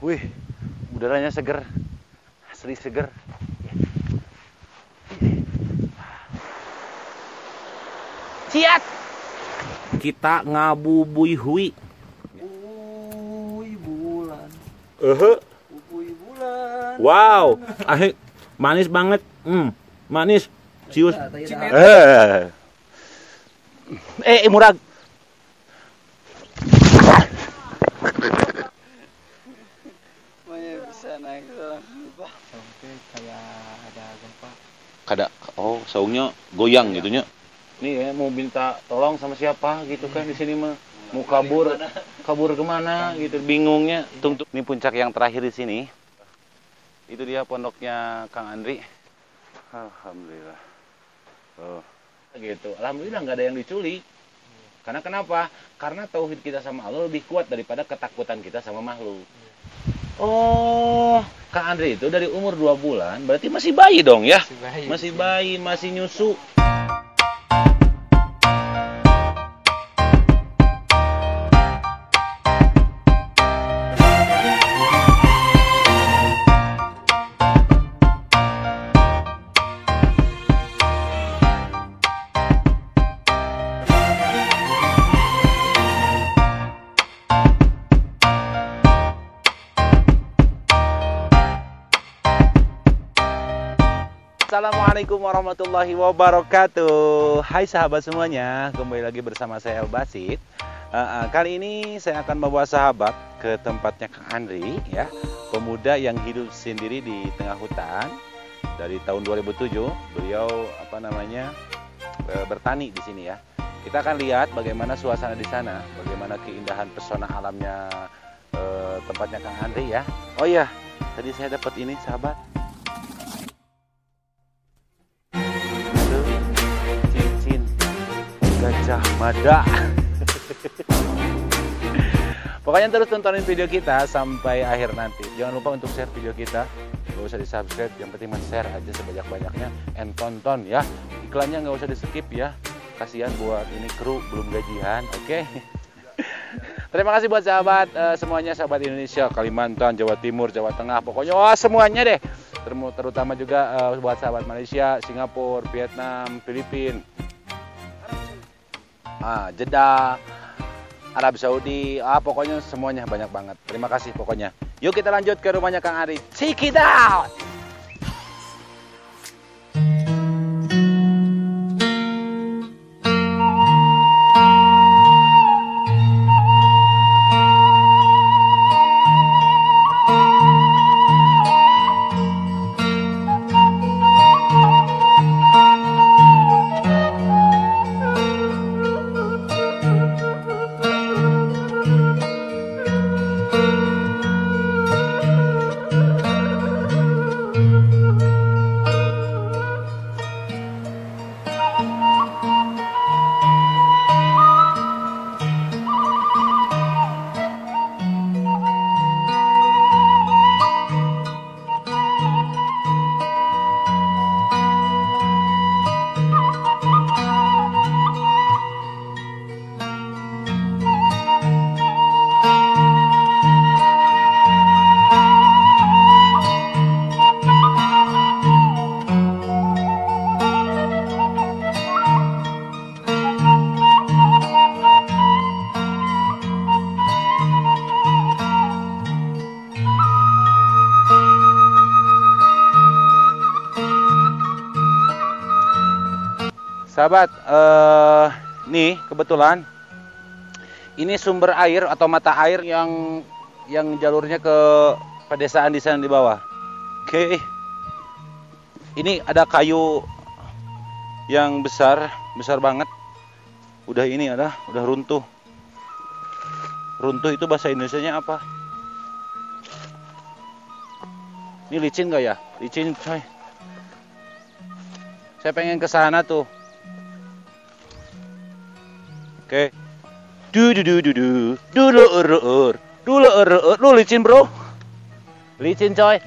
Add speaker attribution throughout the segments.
Speaker 1: Wih, udaranya seger. Asli seger. Ciat! Kita ngabubui hui.
Speaker 2: Uy bulan,
Speaker 1: Uh,
Speaker 2: uy bulan.
Speaker 1: wow, ah, manis banget. Hmm, manis. Cius.
Speaker 2: Cinet.
Speaker 1: Eh, eh murag.
Speaker 2: Semuanya bisa naik dalam lupa.
Speaker 3: Sampai kayak ada gempa.
Speaker 1: Kada, oh saungnya goyang gitunya. Nih ya mau minta tolong sama siapa gitu kan di sini mah? Mau kabur kabur ke mana? gitu. Bingungnya tunggu ini puncak yang terakhir di sini. Itu dia pondoknya Kang Andri. Alhamdulillah. Oh. Gitu. Alhamdulillah nggak ada yang diculik. Karena kenapa? Karena tauhid kita sama Allah lebih kuat daripada ketakutan kita sama makhluk oh Kang Andri itu dari umur dua bulan berarti masih bayi dong ya
Speaker 3: Masih bayi.
Speaker 1: masih bayi masih nyusu Assalamualaikum warahmatullahi wabarakatuh. Hai sahabat semuanya Kembali lagi bersama saya El Basit. Eh, eh, Kali ini saya akan membawa sahabat ke tempatnya Kang Andri ya. Pemuda yang hidup sendiri di tengah hutan. Dari tahun 2007 Beliau apa namanya eh, bertani di sini ya. Kita akan lihat bagaimana suasana di sana Bagaimana keindahan pesona alamnya eh, tempatnya Kang Andri ya. Oh iya tadi saya dapat ini sahabat gajah mada. Pokoknya terus tontonin video kita sampai akhir nanti. Jangan lupa untuk share video kita. Gak usah di subscribe, yang penting mas share aja sebanyak-banyaknya. And tonton ya. Iklannya nggak usah di skip ya. Kasihan buat ini kru belum gajian, oke? Terima kasih buat sahabat eh, semuanya, sahabat Indonesia, Kalimantan, Jawa Timur, Jawa Tengah, pokoknya wah semuanya deh. Terutama juga eh, buat sahabat Malaysia, Singapura, Vietnam, Filipina, ah, Jeddah, Arab Saudi, ah pokoknya semuanya banyak banget. Terima kasih pokoknya. Yuk kita lanjut ke rumahnya Kang Ari. Check it out. Kebetulan ini sumber air atau mata air yang yang jalurnya ke pedesaan di sana di bawah. Oke. Ini ada kayu yang besar, besar banget. Udah ini ada, udah runtuh. Runtuh itu bahasa Indonesianya apa? Ini licin gak ya? Licin, coy. Saya pengen ke sana tuh. Oke. Du du du du du. Dulu ur ur. Dulu ur ur. Lu licin, Bro. Licin, coy.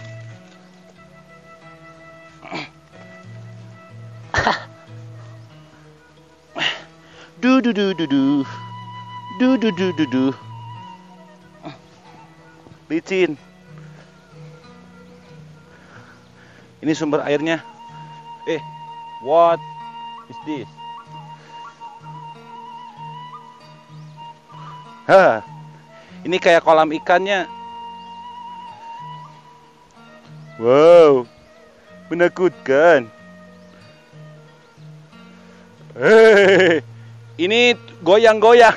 Speaker 1: Du du du du du. Du du du du du. Licin. Ini sumber airnya. Eh, what is this? Hah. Ini kayak kolam ikannya. Wow. Menakutkan. Hei, ini goyang-goyang.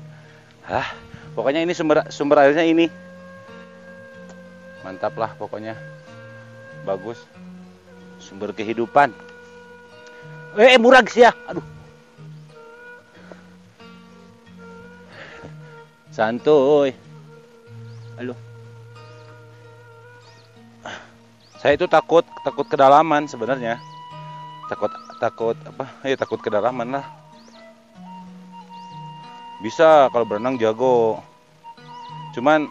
Speaker 1: Hah, pokoknya ini sumber sumber airnya ini. Mantap lah pokoknya. Bagus. Sumber kehidupan. Eh, murag sih ya. Aduh. Santuy. Halo. Saya itu takut takut kedalaman sebenarnya. Takut takut apa? Ya takut kedalaman lah. Bisa kalau berenang jago. Cuman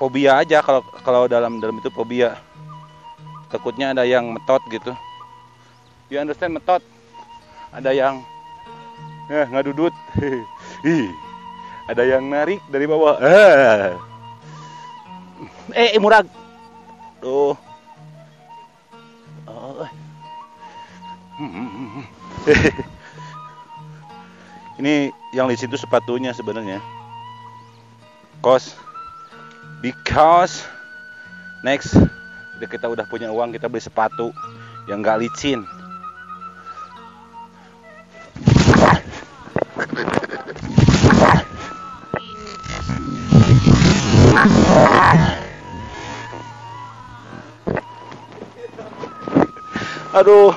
Speaker 1: fobia aja kalau kalau dalam dalam itu fobia. Takutnya ada yang metot gitu. You understand metot? Ada yang eh ngadudut. Ih, ada yang narik dari bawah. Ah. Eh, murag. Tuh. Oh. Ini yang di situ sepatunya sebenarnya. Cause because next kita udah punya uang kita beli sepatu yang nggak licin. Aduh.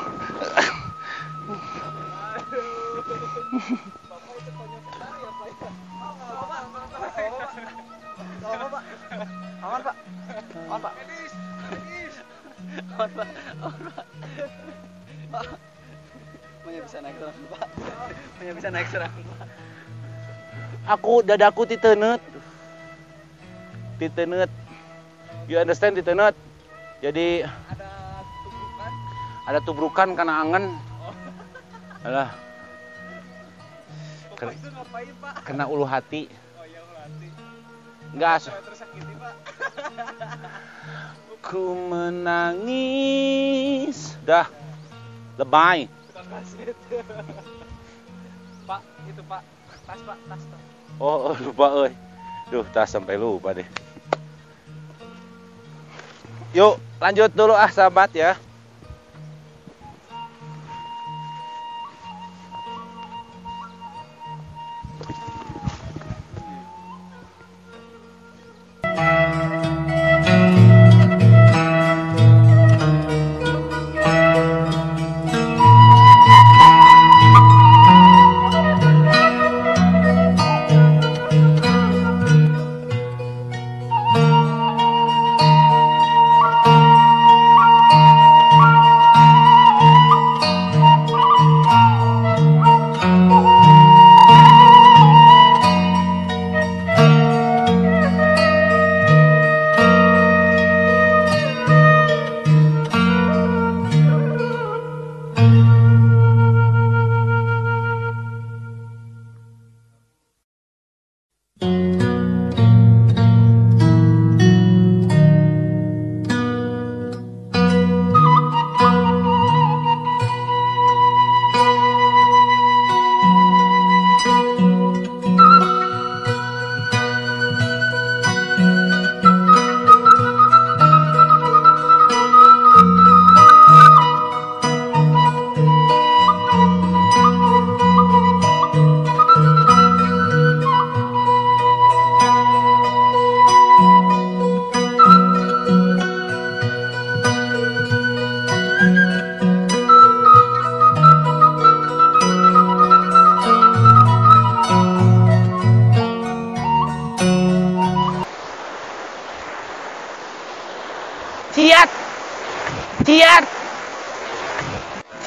Speaker 1: Aku dadaku titenet. Titenet. You understand titenet? Jadi
Speaker 2: Ada tumpukan.
Speaker 1: ada tubrukan karena angen. Alah,
Speaker 2: Bapak itu ngapain pak?
Speaker 1: kena ulu hati.
Speaker 2: Oh iya.
Speaker 1: Enggak,
Speaker 2: Saya tersakiti pak.
Speaker 1: ku menangis. Dah, lebay.
Speaker 2: Pak itu pak. Tas pak. Tas tas.
Speaker 1: Oh, oh, lupa euy. Duh, tas sampai lupa deh. Yuk, lanjut dulu ah sahabat ya.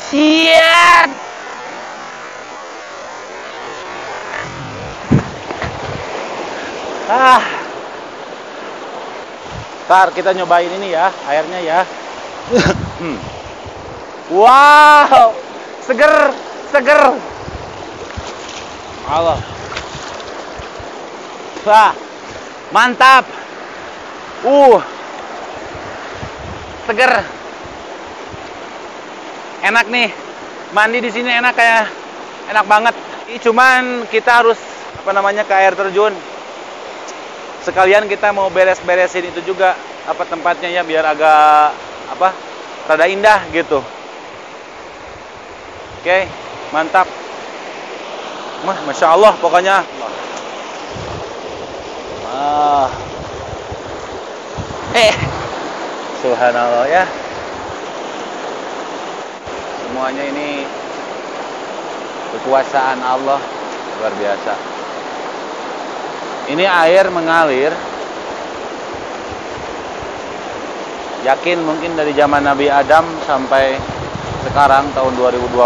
Speaker 1: Ciat. Ah. Ntar kita nyobain ini ya, airnya ya. Hmm. wow, seger, seger. Allah. Wah, mantap. Uh, seger. Enak nih. Mandi di sini enak kayak enak banget. Cuman kita harus apa namanya ke air terjun. Sekalian kita mau beres-beresin itu juga apa tempatnya ya biar agak apa rada indah gitu. Oke, mantap. Mah, masya Allah pokoknya. Ah. Eh, subhanallah ya. Semuanya ini kekuasaan Allah. Luar biasa. Ini air mengalir. Yakin mungkin dari zaman Nabi Adam sampai sekarang tahun 2020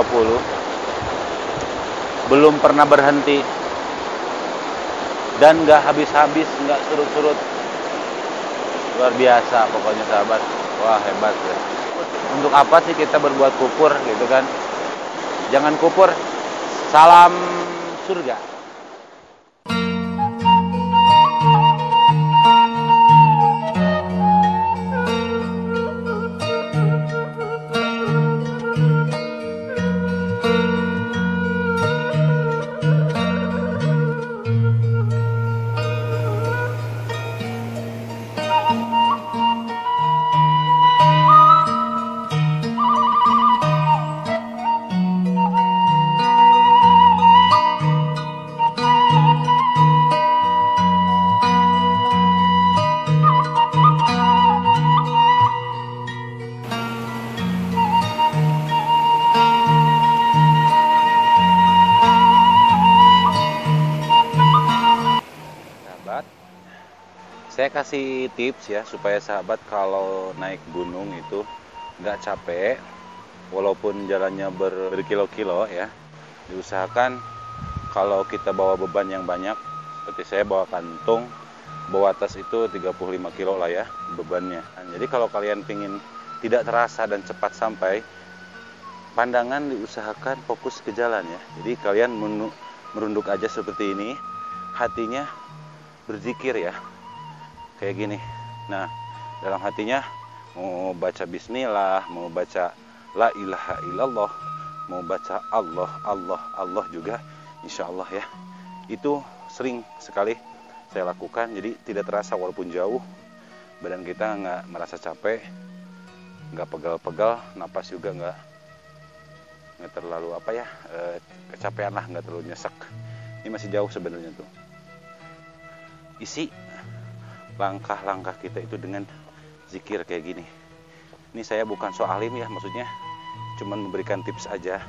Speaker 1: belum pernah berhenti. Dan nggak habis-habis nggak surut-surut. Luar biasa pokoknya sahabat. Wah hebat ya untuk apa sih kita berbuat kupur gitu kan? Jangan kupur salam surga kasih tips ya supaya sahabat kalau naik gunung itu nggak capek walaupun jalannya ber- berkilo-kilo ya diusahakan kalau kita bawa beban yang banyak seperti saya bawa kantung bawa tas itu 35 kilo lah ya bebannya. Nah, jadi kalau kalian pingin tidak terasa dan cepat sampai pandangan diusahakan fokus ke jalan ya. Jadi kalian merunduk aja seperti ini hatinya berzikir ya kayak gini. Nah dalam hatinya mau baca bismillah mau baca la ilaha illallah mau baca Allah Allah Allah juga insya Allah ya. Itu sering sekali saya lakukan jadi tidak terasa walaupun jauh badan kita nggak merasa capek nggak pegal-pegal napas juga nggak nggak terlalu apa ya eh, kecapean lah nggak terlalu nyesek. Ini masih jauh sebenarnya tuh. Isi langkah-langkah kita itu dengan zikir kayak gini. Ini saya bukan so alim ya maksudnya, cuman memberikan tips aja.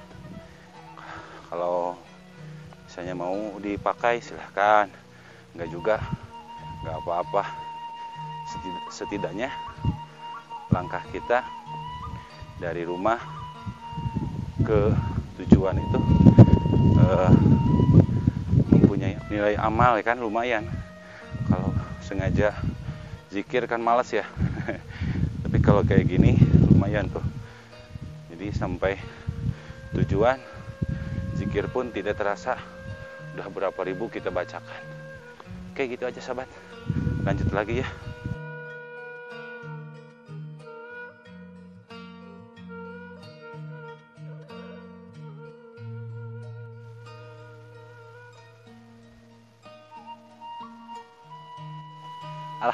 Speaker 1: Kalau misalnya mau dipakai silahkan, nggak juga nggak apa-apa. Setid- Setidaknya langkah kita dari rumah ke tujuan itu eh, mempunyai nilai amal ya kan lumayan sengaja zikir kan males ya. Tapi kalau kayak gini lumayan tuh. Jadi sampai tujuan zikir pun tidak terasa. Udah berapa ribu kita bacakan. Kayak gitu aja sahabat. Lanjut lagi ya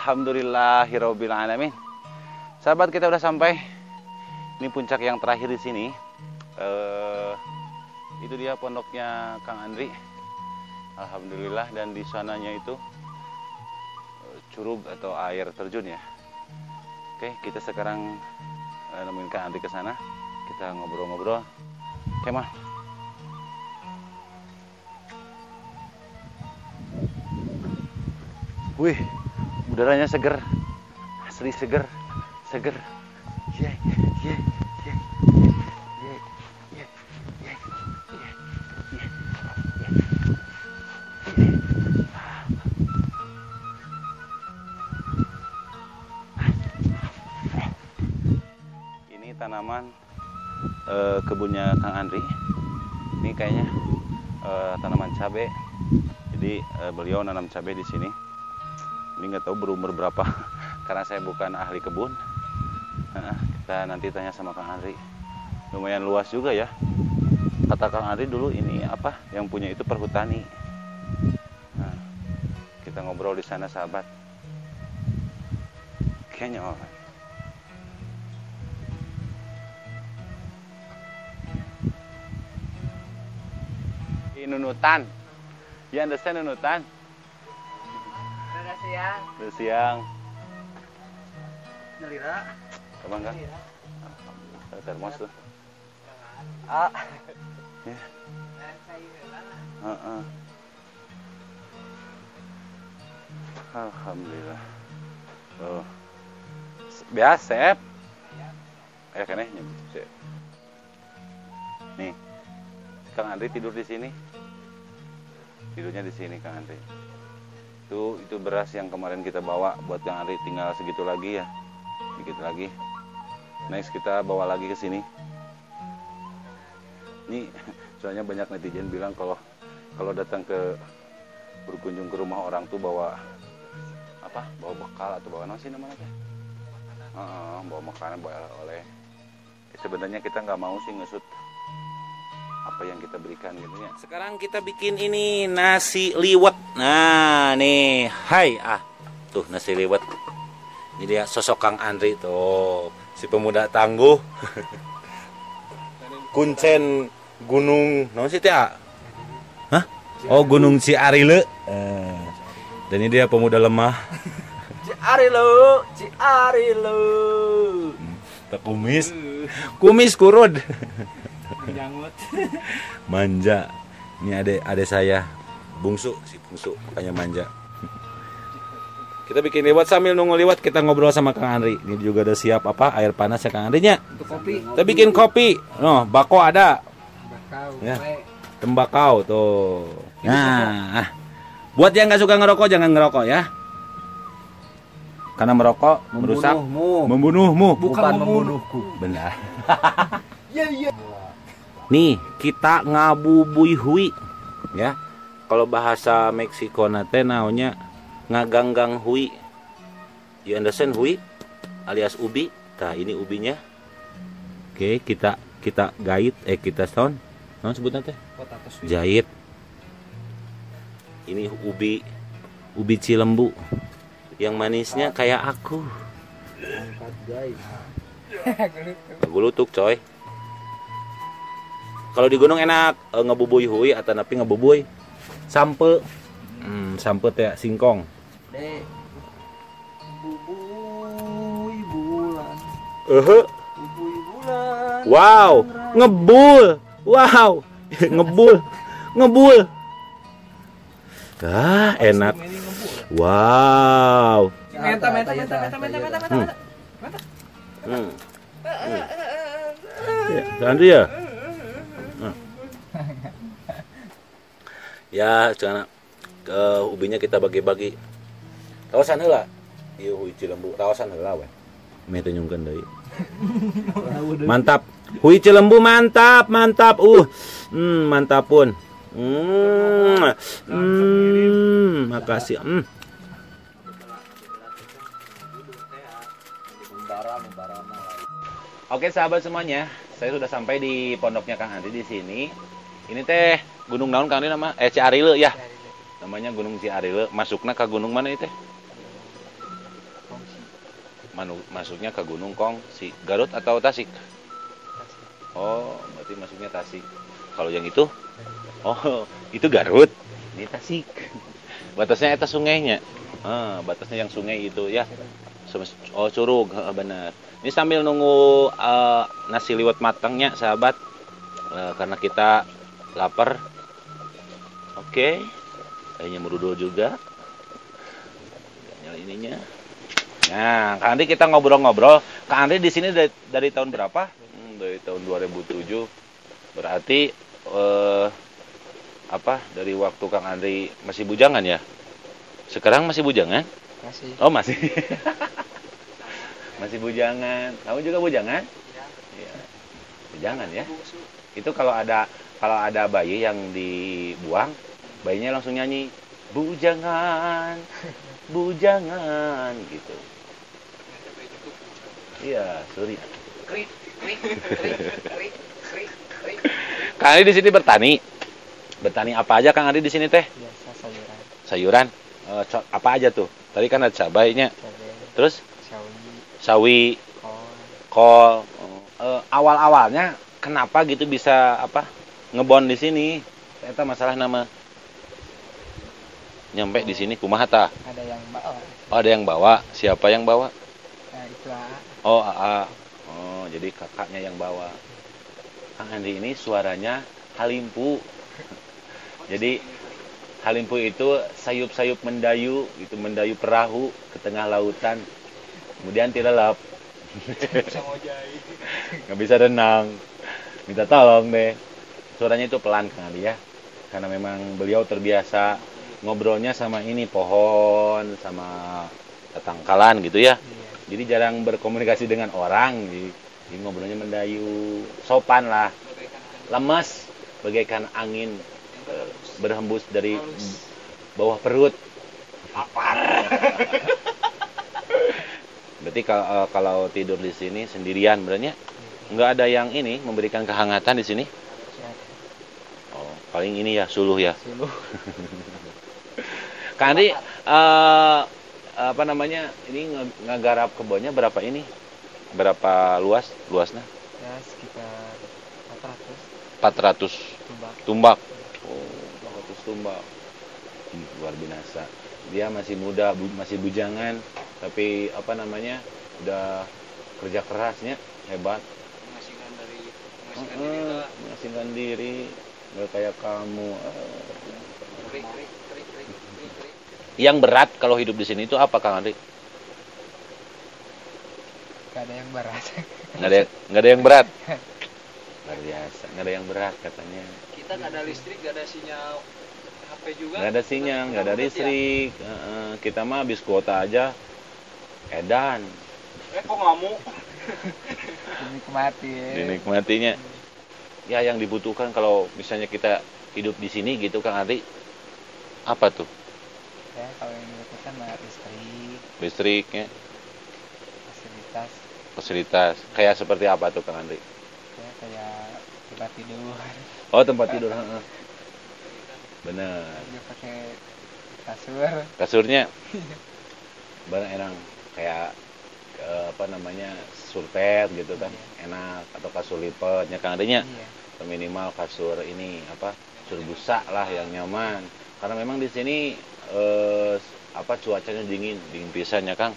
Speaker 1: Alhamdulillahirabbil alamin. Sahabat kita udah sampai. Ini puncak yang terakhir di sini. Eh, itu dia pondoknya Kang Andri. Alhamdulillah dan di sananya itu eh, curug atau air terjun ya. Oke, kita sekarang eh, nemuin Kang Andri ke sana. Kita ngobrol-ngobrol. Oke, mah. Wih, udaranya seger. Asli seger. Seger. Ini tanaman eh, kebunnya Kang Andri. Ini kayaknya eh, tanaman cabai jadi eh, beliau nanam cabai di sini ini nggak tahu berumur berapa karena saya bukan ahli kebun. Kita nanti tanya sama Kang Andri. Lumayan luas juga ya. Kata Kang Andri dulu ini apa yang punya itu perhutani. Nah, kita ngobrol di sana sahabat. Kayaknya. Di nunutan. Ya understand nunutan
Speaker 2: siang.
Speaker 1: udah siang
Speaker 2: Nelira.
Speaker 1: Abang kan? Ada termos tuh.
Speaker 2: Ah.
Speaker 1: Ya. Heeh. Alhamdulillah. Oh. Biasa, Sep. Eh, kan Nih. Kang Andri tidur di sini. Tidurnya di sini Kang Andri. Itu itu beras yang kemarin kita bawa buat Kang Andri tinggal segitu lagi ya. Dikit lagi. Next kita bawa lagi ke sini. Ini soalnya banyak netizen bilang kalau kalau datang ke berkunjung ke rumah orang tuh bawa apa? Bawa bekal atau bawa nasi namanya? Heeh, bawa makanan, bawa oleh. Sebenarnya kita nggak mau sih ngesut apa yang kita berikan gitu ya. Sekarang kita bikin ini nasi liwet. Nah, nih, hai ah. Tuh nasi liwet. Ini dia sosok Kang Andri tuh, si pemuda tangguh. Kuncen Gunung, naon sih teh? ah? Hah? Oh, Gunung Ciarile. Eh, dan ini dia pemuda lemah.
Speaker 2: Ci Ari lu, Ci Ari lu.
Speaker 1: Tak kumis. Kumis kurud.
Speaker 3: Janggut.
Speaker 1: Manja. Ini adek adek saya. Bungsu, si bungsu, makanya manja. Kita bikin liwat sambil nunggu liwat kita ngobrol sama Kang Andri. Ini juga udah siap apa air panas ya Kang Andri nya.
Speaker 3: Untuk kopi.
Speaker 1: Kita bikin kopi. No, bako ada.
Speaker 3: Bakau.
Speaker 1: Ya. Tembakau tuh. Nah, ah. buat yang nggak suka ngerokok jangan ngerokok ya. Karena merokok merusak
Speaker 3: Membunuhmu.
Speaker 1: membunuhmu.
Speaker 3: Bukan membunuhku.
Speaker 1: Benar.
Speaker 3: Iya iya.
Speaker 1: Nih, kita ngabubui hui. Ya. Kalau bahasa Meksiko nate naonnya ngaganggang hui. You understand hui? Alias ubi. Nah, ini ubinya. Oke, kita kita gait eh kita sound. Sebutnya teh?
Speaker 3: Potato sweet.
Speaker 1: Jahit. Ini ubi ubi cilembu. Yang manisnya kayak aku. Gulutuk coy. Kalau di gunung enak eh, ngebubui hui atau napi ngebubui sampe. Hmm, sampe teh singkong.
Speaker 3: Dek. Bubui bulan.
Speaker 1: Eh,
Speaker 3: Bubui bulan.
Speaker 1: wow, ngebul. Wow, ngebul. Ngebul. Ah, enak. Wow.
Speaker 3: Menta menta menta menta menta menta menta.
Speaker 1: Hmm.
Speaker 3: menta.
Speaker 1: Hmm. Hmm. Ya, Andri ya? Hmm. Ya, jangan ke ubinya kita bagi-bagi. Rawasan heula. Ieu hui cilembu, rawasan heula we. Meh teh nyungkeun deui. Mantap. Hui cilembu mantap, mantap. Uh. Hmm, mantap pun. Hmm. Hmm, makasih. Hmm. Oke sahabat semuanya, saya sudah sampai di pondoknya Kang Andri di sini. Ini teh Gunung Naon Kang nama? Eh Ciarile ya. Namanya Gunung Ciarile. Masuknya ke gunung mana itu teh? Manu- masuknya ke Gunung Kong si Garut atau Tasik? Oh, berarti masuknya Tasik. Kalau yang itu? Oh, itu Garut. Ini Tasik. Batasnya eta sungainya. Ah, batasnya yang sungai itu ya. Oh, curug, benar. Ini sambil nunggu eh, nasi liwet matangnya, sahabat. Eh, karena kita lapar. Oke. Kayaknya merudul juga. Nyala ininya. Nah, Kak Andri kita ngobrol-ngobrol. Kak Andri di sini dari, dari tahun berapa? Hmm, dari tahun 2007. Berarti eh apa? Dari waktu Kang Andri masih bujangan ya? Sekarang masih bujangan?
Speaker 3: Kasih.
Speaker 1: Oh masih. masih bujangan. Kamu juga bujangan? Iya. Bujangan ya. Itu kalau ada kalau ada bayi yang dibuang, bayinya langsung nyanyi bujangan, bujangan gitu. Iya, sorry.
Speaker 3: Krik krik krik krik.
Speaker 1: Kang Andi di sini bertani. Bertani apa aja Kang Andi di sini teh?
Speaker 2: Biasa sayuran,
Speaker 1: Sayuran. Eh, co- apa aja tuh? Tadi kan ada cabainya.
Speaker 2: cabai,
Speaker 1: Terus
Speaker 2: sawi,
Speaker 1: sawi,
Speaker 2: kol.
Speaker 1: kol. Eh, awal-awalnya kenapa gitu bisa apa? Ngebon di sini? Eta masalah nama nyampe di sini kumaha tah?
Speaker 2: Ada yang bawa.
Speaker 1: Oh, ada yang bawa. Siapa yang bawa?
Speaker 2: Nah, itu AA.
Speaker 1: Oh, AA. Oh, jadi kakaknya yang bawa. Kang Andi ini suaranya halimpu. Jadi halimpu itu sayup-sayup mendayu, gitu mendayu perahu ke tengah lautan. Kemudian tilelap. Nggak bisa renang. Minta tolong deh. Suaranya itu pelan Kang Andi ya. Karena memang beliau terbiasa ngobrolnya sama ini pohon, sama tetangkalan gitu ya.
Speaker 2: Iya.
Speaker 1: Jadi jarang berkomunikasi dengan orang, jadi, jadi ngobrolnya mendayu, sopan lah, lemas, bagaikan angin eh, berhembus dari bawah perut. Lapar. Berarti kalau, eh, kalau tidur di sini sendirian, berarti nggak ada yang ini memberikan kehangatan di sini. Paling ini ya suluh ya.
Speaker 2: Suluh.
Speaker 1: Andi, eh, apa namanya? Ini nge- ngegarap kebunnya berapa ini? Berapa luas? Luasnya?
Speaker 2: Ya sekitar 400
Speaker 1: 400
Speaker 2: tumbak.
Speaker 1: tumbak. Oh, 400 tumbak. Hmm, luar biasa. Dia masih muda, bu- masih bujangan, tapi apa namanya? Udah kerja kerasnya, hebat.
Speaker 2: Menghasilkan dari
Speaker 1: Heeh, Mengasingkan diri, nggak kayak kamu. Eh. Yang berat kalau hidup di sini itu apa, Kang Andi?
Speaker 2: Gak ada yang berat.
Speaker 1: Nggak ada, nggak ada yang berat. Luar biasa, nggak ada yang berat katanya.
Speaker 2: Kita gak ada listrik, gak ada sinyal HP juga.
Speaker 1: Nggak ada sinyal, nggak ada listrik. Heeh, kita mah habis kuota aja. Edan,
Speaker 2: Eh kok ngamuk? Dinikmati.
Speaker 1: dinikmatinya. Ya yang dibutuhkan kalau misalnya kita hidup di sini gitu Kang Andi, apa tuh?
Speaker 2: Ya kalau yang dibutuhkan listrik,
Speaker 1: Listriknya,
Speaker 2: fasilitas,
Speaker 1: fasilitas. Kayak seperti apa tuh Kang Andi?
Speaker 2: ya kayak tempat tidur.
Speaker 1: Oh tempat tidur. heeh. Bener.
Speaker 2: Dia pakai kasur.
Speaker 1: Kasurnya, barang enak kayak eh, apa namanya surpet gitu kan, enak atau kasur lipetnya Kang Adinya.
Speaker 2: Iya.
Speaker 1: Minimal kasur ini apa kasur busa lah yang nyaman karena memang di sini eh, apa cuacanya dingin dingin pisan ya Kang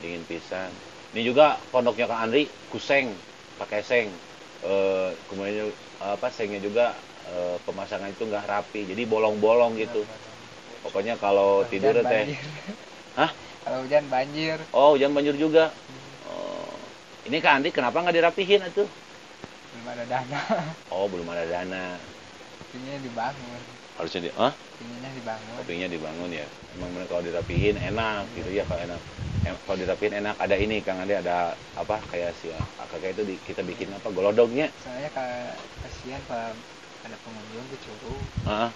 Speaker 1: dingin pisan ini juga pondoknya Kang Andri kuseng pakai seng eh, kemudian apa sengnya juga eh, pemasangan itu nggak rapi jadi bolong-bolong gitu pokoknya kalau tidur teh. Hah?
Speaker 2: Kalau hujan banjir.
Speaker 1: oh hujan banjir juga oh. ini Kang Andri kenapa nggak dirapihin itu
Speaker 2: Belum ada dana.
Speaker 1: oh belum ada dana.
Speaker 2: Ininya dibangun.
Speaker 1: harusnya di ah
Speaker 2: Ininya dibangun.
Speaker 1: kopinya dibangun ya. Emang bener kalau dirapihin enak gitu ya kalau enak. Em, kalau dirapihin enak. Ada ini kang Ade ada apa kayak si kakak itu di, kita bikin apa golodognya
Speaker 2: Soalnya kayak kasihan kalau ada pengunjung ke Curug
Speaker 1: Heeh.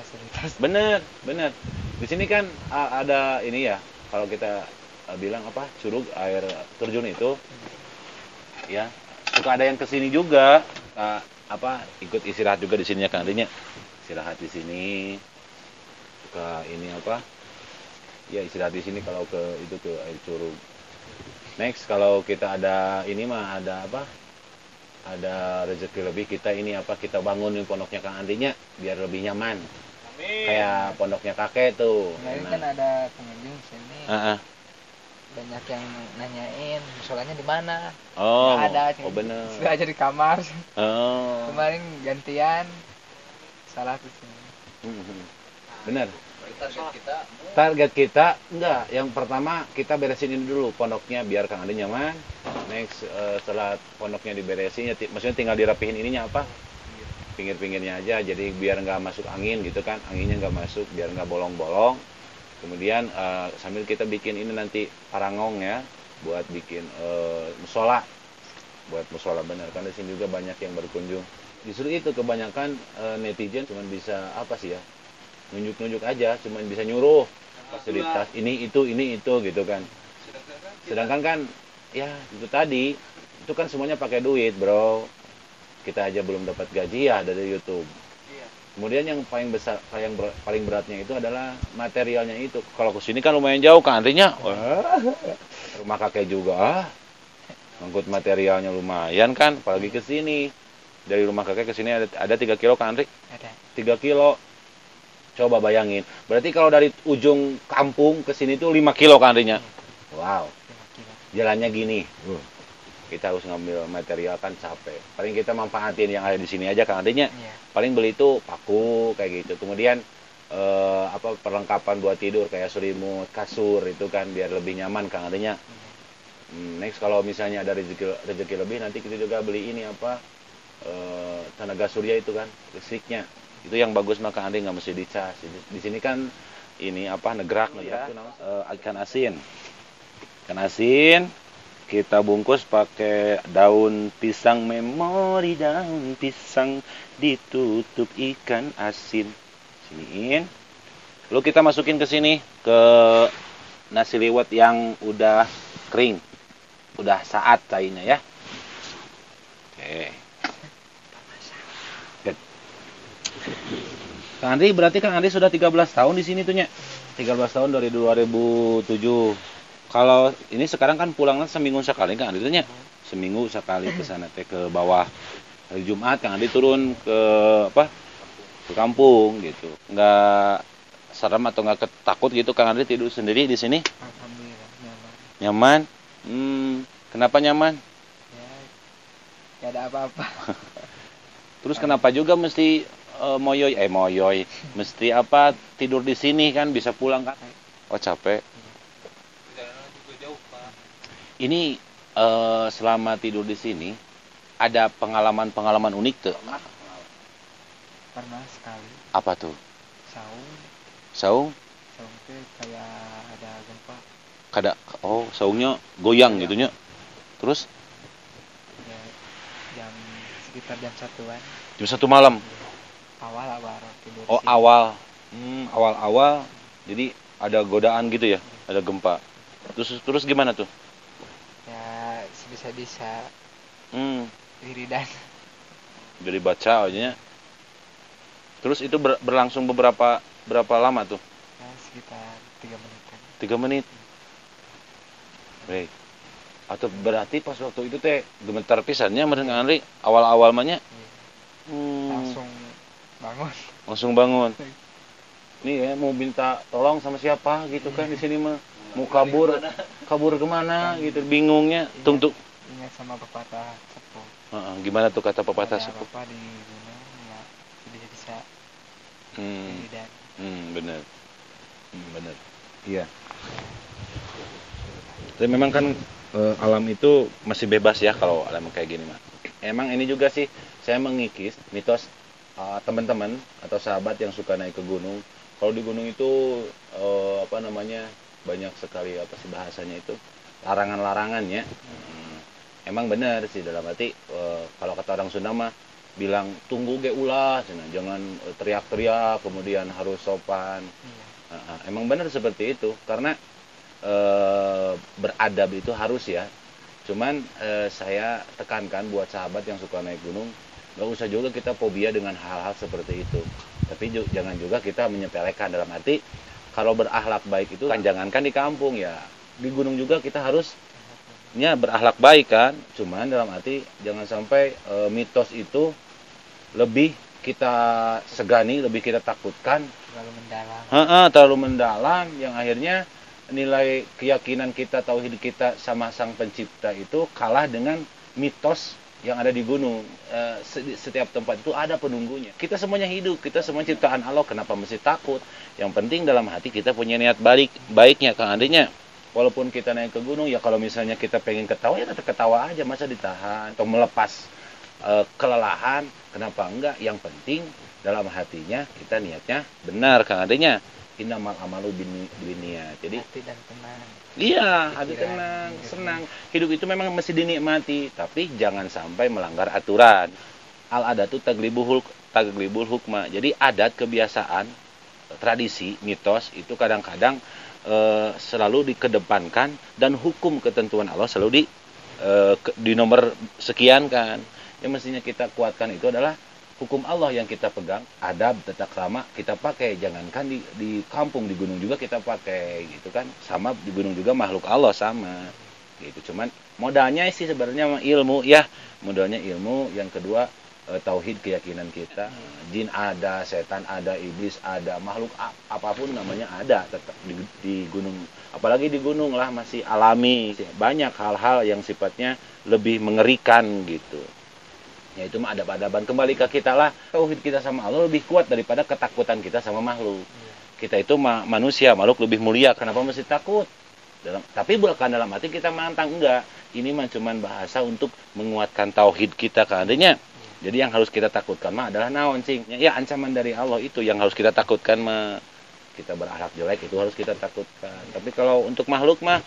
Speaker 2: fasilitas
Speaker 1: bener bener. Di sini kan ada ini ya kalau kita uh, bilang apa curug air terjun itu ya suka ada yang ke sini juga. Uh, apa ikut istirahat juga di sini ya kang Adenya istirahat di sini. Suka ini apa? Ya istirahat di sini kalau ke itu ke air curug. Next kalau kita ada ini mah ada apa? Ada rezeki lebih kita ini apa kita bangunin pondoknya kang Andinya biar lebih nyaman. Kayak pondoknya kakek tuh.
Speaker 2: Kemarin
Speaker 1: enak.
Speaker 2: kan ada pengunjung sini.
Speaker 1: Ah, ah.
Speaker 2: Banyak yang nanyain musolanya di mana?
Speaker 1: Oh
Speaker 2: Nggak ada
Speaker 1: oh bener.
Speaker 2: sudah aja di kamar.
Speaker 1: Oh.
Speaker 2: Kemarin gantian salah sini
Speaker 1: Mhm. bener.
Speaker 2: Target kita?
Speaker 1: Target kita? Enggak yang pertama kita beresin ini dulu pondoknya biar kang Andi nyaman. Next eh, setelah pondoknya diberesin ya maksudnya tinggal dirapihin ininya apa? Pinggir-pinggirnya aja jadi biar nggak masuk angin gitu kan. Anginnya nggak masuk biar nggak bolong-bolong kemudian eh, sambil kita bikin ini nanti parangong ya buat bikin eh, musola. Buat musola benar. Kan di sini juga banyak yang berkunjung. Justru itu kebanyakan eh, netizen cuma bisa apa sih ya nunjuk-nunjuk aja. Cuma bisa nyuruh fasilitas ini itu ini itu gitu kan. Sedangkan kan ya itu tadi itu kan semuanya pakai duit bro. Kita aja belum dapat gaji ya dari YouTube.
Speaker 2: Iya.
Speaker 1: Kemudian yang paling besar, paling ber- paling beratnya itu adalah materialnya itu. Kalau ke sini kan lumayan jauh kan, artinya wah, rumah kakek juga. Ah, ngangkut materialnya lumayan kan, apalagi ke sini. Dari rumah kakek ke sini ada ada 3 kilo kan, Andri?
Speaker 2: Ada.
Speaker 1: 3 kilo. Coba bayangin. Berarti kalau dari ujung kampung ke sini tuh 5 kilo kan, Andrinya? Wow.
Speaker 2: 5 kilo.
Speaker 1: Jalannya gini. Kita harus ngambil material kan capek. Paling kita manfaatin yang ada di sini aja kan, Andrinya?
Speaker 2: Iya.
Speaker 1: paling beli itu paku kayak gitu. Kemudian eh, apa perlengkapan buat tidur kayak selimut kasur itu kan biar lebih nyaman kan. Adanya Hmm, next kalau misalnya ada rezeki rezeki lebih nanti kita juga beli ini apa eh, tenaga surya itu kan listriknya. Itu yang bagus maka anda nggak mesti dicas. Di, di sini kan ini apa negrak negrak itu namanya eh, ikan asin. Ikan asin kita bungkus pakai daun pisang memori daun pisang ditutup ikan asin. Siniin. Lalu kita masukin ke sini ke nasi liwet yang udah kering. Udah saat cairnya ya. Oke. Good. Kang Andri berarti Kang Andri sudah 13 tahun di sini tuh nya 13 tahun dari 2007 kalau ini sekarang kan pulangnya seminggu sekali Kang Andri tuh nya seminggu sekali ke sana teh ke bawah hari Jumat Kang Andi turun ke apa ke kampung gitu. Nggak serem atau nggak ketakut gitu Kang Andi tidur sendiri di sini.
Speaker 2: Alhamdulillah nyaman.
Speaker 1: nyaman hmm, kenapa nyaman?
Speaker 2: Ya. Gak ada apa-apa.
Speaker 1: terus kenapa juga mesti eh, moyoy? Eh moyoy. Mesti apa tidur di sini kan bisa pulang kan? Oh capek ini eh, selama tidur di sini ada pengalaman-pengalaman unik tuh?
Speaker 2: Pernah sekali.
Speaker 1: Apa tuh?
Speaker 2: Saung,
Speaker 1: saung?
Speaker 2: Saung teh kayak ada gempa.
Speaker 1: kada oh saungnya goyang gitu nya terus?
Speaker 2: Ya, jam sekitar jam satuan.
Speaker 1: Jam satu malam?
Speaker 2: Awal awal tidur.
Speaker 1: oh
Speaker 2: sini.
Speaker 1: awal. Hmm, awal awal jadi ada godaan gitu ya? Ada gempa. Terus terus gimana tuh
Speaker 2: Ya sebisa bisa
Speaker 1: hmm,
Speaker 2: diri dan
Speaker 1: dari baca aja. Terus itu ber- berlangsung beberapa berapa lama tuh?
Speaker 2: Ya, sekitar tiga menitan.
Speaker 1: tiga menit? Baik. Atau berarti pas waktu itu teh gemetar pisannya Kang Andri? Awal-awal mahnya
Speaker 2: Iya.
Speaker 1: hmm,
Speaker 2: Langsung bangun.
Speaker 1: langsung bangun. Nih ya mau minta tolong sama siapa gitu kan di sini mah? Mau kabur kabur ke mana? gitu bingungnya.
Speaker 2: Iya. Ingat sama pepatah sepuh.
Speaker 1: Heeh, gimana tuh kata pepatah
Speaker 2: Ada
Speaker 1: sepuh?
Speaker 2: apa-apa di gunung ya bisa bisa
Speaker 1: hmm,
Speaker 2: dan
Speaker 1: hmm, bener hmm, bener iya. Tapi memang kan eh, alam itu masih bebas ya kalau alam kayak gini mah emang ini juga sih saya mengikis mitos eh, teman-teman atau sahabat yang suka naik ke gunung. Kalau di gunung itu eh, apa namanya banyak sekali apa sih bahasanya itu? Larangan-larangannya Hmm, emang benar sih dalam arti eh, kalau kata orang Sunda mah bilang tunggu ge ulah cenah. jangan eh, teriak-teriak kemudian harus sopan
Speaker 2: iya.
Speaker 1: Ah, emang benar seperti itu karena eh, beradab itu harus ya cuman eh, saya tekankan buat sahabat yang suka naik gunung nggak usah juga kita fobia dengan hal-hal seperti itu tapi ju- jangan juga kita menyepelekan dalam arti kalau berakhlak baik itu kan jangankan di kampung ya di gunung juga kita harus nya berakhlak baik kan cuman dalam arti jangan sampai eh, mitos itu lebih kita segani lebih kita takutkan
Speaker 2: terlalu mendalam.
Speaker 1: Heeh, terlalu mendalam yang akhirnya nilai keyakinan kita tauhid kita sama sang pencipta itu kalah dengan mitos yang ada di gunung. Se- setiap tempat itu ada penunggunya. Kita semuanya hidup, kita semua ciptaan Allah. Kenapa mesti takut? Yang penting dalam hati kita punya niat balik baiknya Kang Andrinya. Walaupun kita naik ke gunung ya kalau misalnya kita pengen ketawa ya tetap ketawa aja. Masa ditahan atau melepas eh, kelelahan? Kenapa enggak? Yang penting dalam hatinya kita niatnya benar Kang adanya innamal amalu bin binniat jadi
Speaker 2: Hati dan tenang.
Speaker 1: iya hati tenang
Speaker 2: pikiran.
Speaker 1: senang. Hidup itu memang mesti dinikmati tapi jangan sampai melanggar aturan. Al adatu taglibul taglibul hukma. Jadi adat kebiasaan tradisi mitos itu kadang-kadang eh, selalu dikedepankan dan hukum ketentuan Allah selalu di ke- di nomor sekian kan yang mestinya kita kuatkan itu adalah hukum Allah yang kita pegang, adab, tata krama kita pakai. Jangankan di di kampung di gunung juga kita pakai gitu kan. Sama di gunung juga makhluk Allah sama. Gitu. Cuman modalnya sih sebenarnya ilmu ya. Modalnya ilmu, yang kedua eh, tauhid keyakinan kita. Jin ada, setan ada, iblis ada, makhluk apa pun namanya ada tetap di, di gunung. Apalagi di gunung lah masih alami. Banyak hal-hal yang sifatnya lebih mengerikan gitu ya itu mah adab-adaban kembali ke kita lah tauhid kita sama Allah lebih kuat daripada ketakutan kita sama makhluk kita itu ma- manusia makhluk lebih mulia kenapa mesti takut dalam tapi bukan dalam hati kita mantang enggak ini mah cuman bahasa untuk menguatkan tauhid kita keadanya jadi yang harus kita takutkan mah adalah naon cing? Ya, ya ancaman dari Allah itu yang harus kita takutkan mah. Kita berakhlak jelek itu harus kita takutkan. Tapi kalau untuk makhluk mah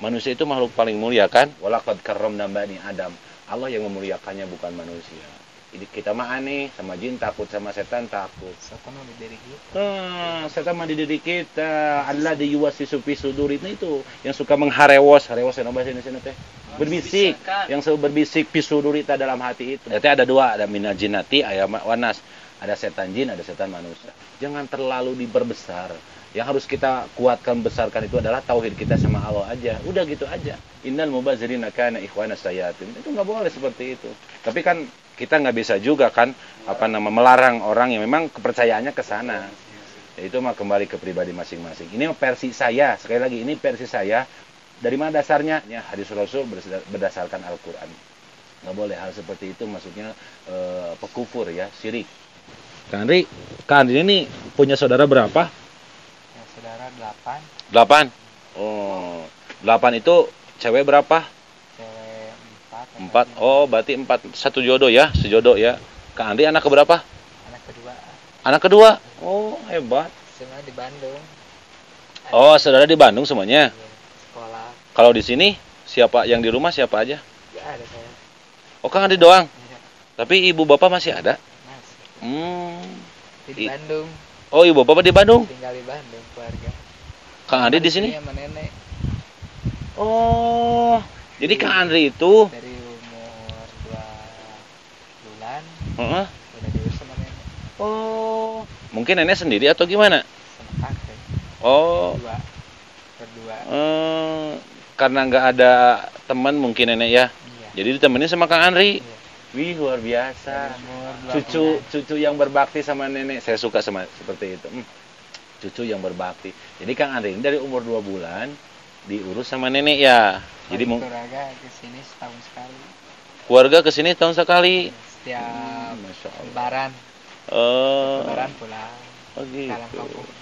Speaker 1: manusia itu makhluk paling mulia kan? Walaqad karramna bani adam. Allah yang memuliakannya bukan manusia. Jadi kita mah aneh sama jin takut sama setan takut.
Speaker 2: Setan di diri kita.
Speaker 1: Ah, setan mah di diri kita. Allah di yuwasisu fi sudur itu itu yang suka mengharewos, harewos yang bahasa Indonesia teh. Berbisik, yang selalu berbisik fi sudurita dalam hati itu. Berarti ada dua, ada minal jinnati, ayam wanas. Ada setan jin, ada setan manusia. Jangan terlalu diperbesar. Yang harus kita kuatkan besarkan itu adalah tauhid kita sama Allah aja. Udah gitu aja. Innal mubazirina kana ikhwana sayatin. Itu nggak boleh seperti itu. Tapi kan kita nggak bisa juga kan apa nama melarang orang yang memang kepercayaannya ke sana. Ya, itu mah kembali ke pribadi masing-masing. Ini versi saya. Sekali lagi ini versi saya. Dari mana dasarnya? Ya, hadis Rasul berdasarkan Al-Qur'an. Nggak boleh hal seperti itu maksudnya eh, pekufur ya, syirik. Kang Andri, Kang Andri ini punya saudara berapa?
Speaker 2: Ya, saudara delapan,
Speaker 1: Delapan. Oh, delapan itu cewek berapa?
Speaker 2: Empat.
Speaker 1: Oh, berarti empat. Satu jodoh ya, sejodoh ya. Kang Andi anak keberapa?
Speaker 2: Anak kedua,
Speaker 1: Anak kedua. Oh, hebat.
Speaker 2: semua di Bandung.
Speaker 1: Oh, saudara di Bandung semuanya.
Speaker 2: Iya, Sekolah,
Speaker 1: Kalau di sini siapa yang di rumah siapa aja?
Speaker 2: ya ada saya.
Speaker 1: Oh, Kang Andi doang.
Speaker 2: Iya,
Speaker 1: Tapi ibu bapak masih ada?
Speaker 2: masih.
Speaker 1: Hmm.
Speaker 2: Di Bandung,
Speaker 1: Oh, ibu bapak di Bandung.
Speaker 2: tinggal di Bandung keluarga.
Speaker 1: Kang Andi di sini?
Speaker 2: sama nenek
Speaker 1: Oh. Jadi Kang Andri itu
Speaker 2: dari
Speaker 1: Heeh. Oh. Mungkin nenek sendiri atau gimana?
Speaker 2: sama kakek
Speaker 1: Oh.
Speaker 2: dua berdua
Speaker 1: Eh, karena nggak ada teman mungkin nenek ya.
Speaker 2: iya
Speaker 1: Jadi ditemenin sama Kang Andri.
Speaker 2: Iya.
Speaker 1: Wih luar biasa.
Speaker 2: umur dua
Speaker 1: Cucu
Speaker 2: bulan.
Speaker 1: cucu yang berbakti sama nenek. Saya suka sama seperti itu. Hmm. Cucu yang berbakti. Jadi Kang Andri ini dari umur 2 bulan diurus sama nenek ya. Jadi
Speaker 2: keluarga ke sini setahun sekali
Speaker 1: keluarga ke sini tahun sekali.
Speaker 2: setiap
Speaker 1: Masya Allah.
Speaker 2: lebaran
Speaker 1: Oh,
Speaker 2: lebaran pulang
Speaker 1: oh
Speaker 2: dalam
Speaker 1: gitu.
Speaker 2: kampung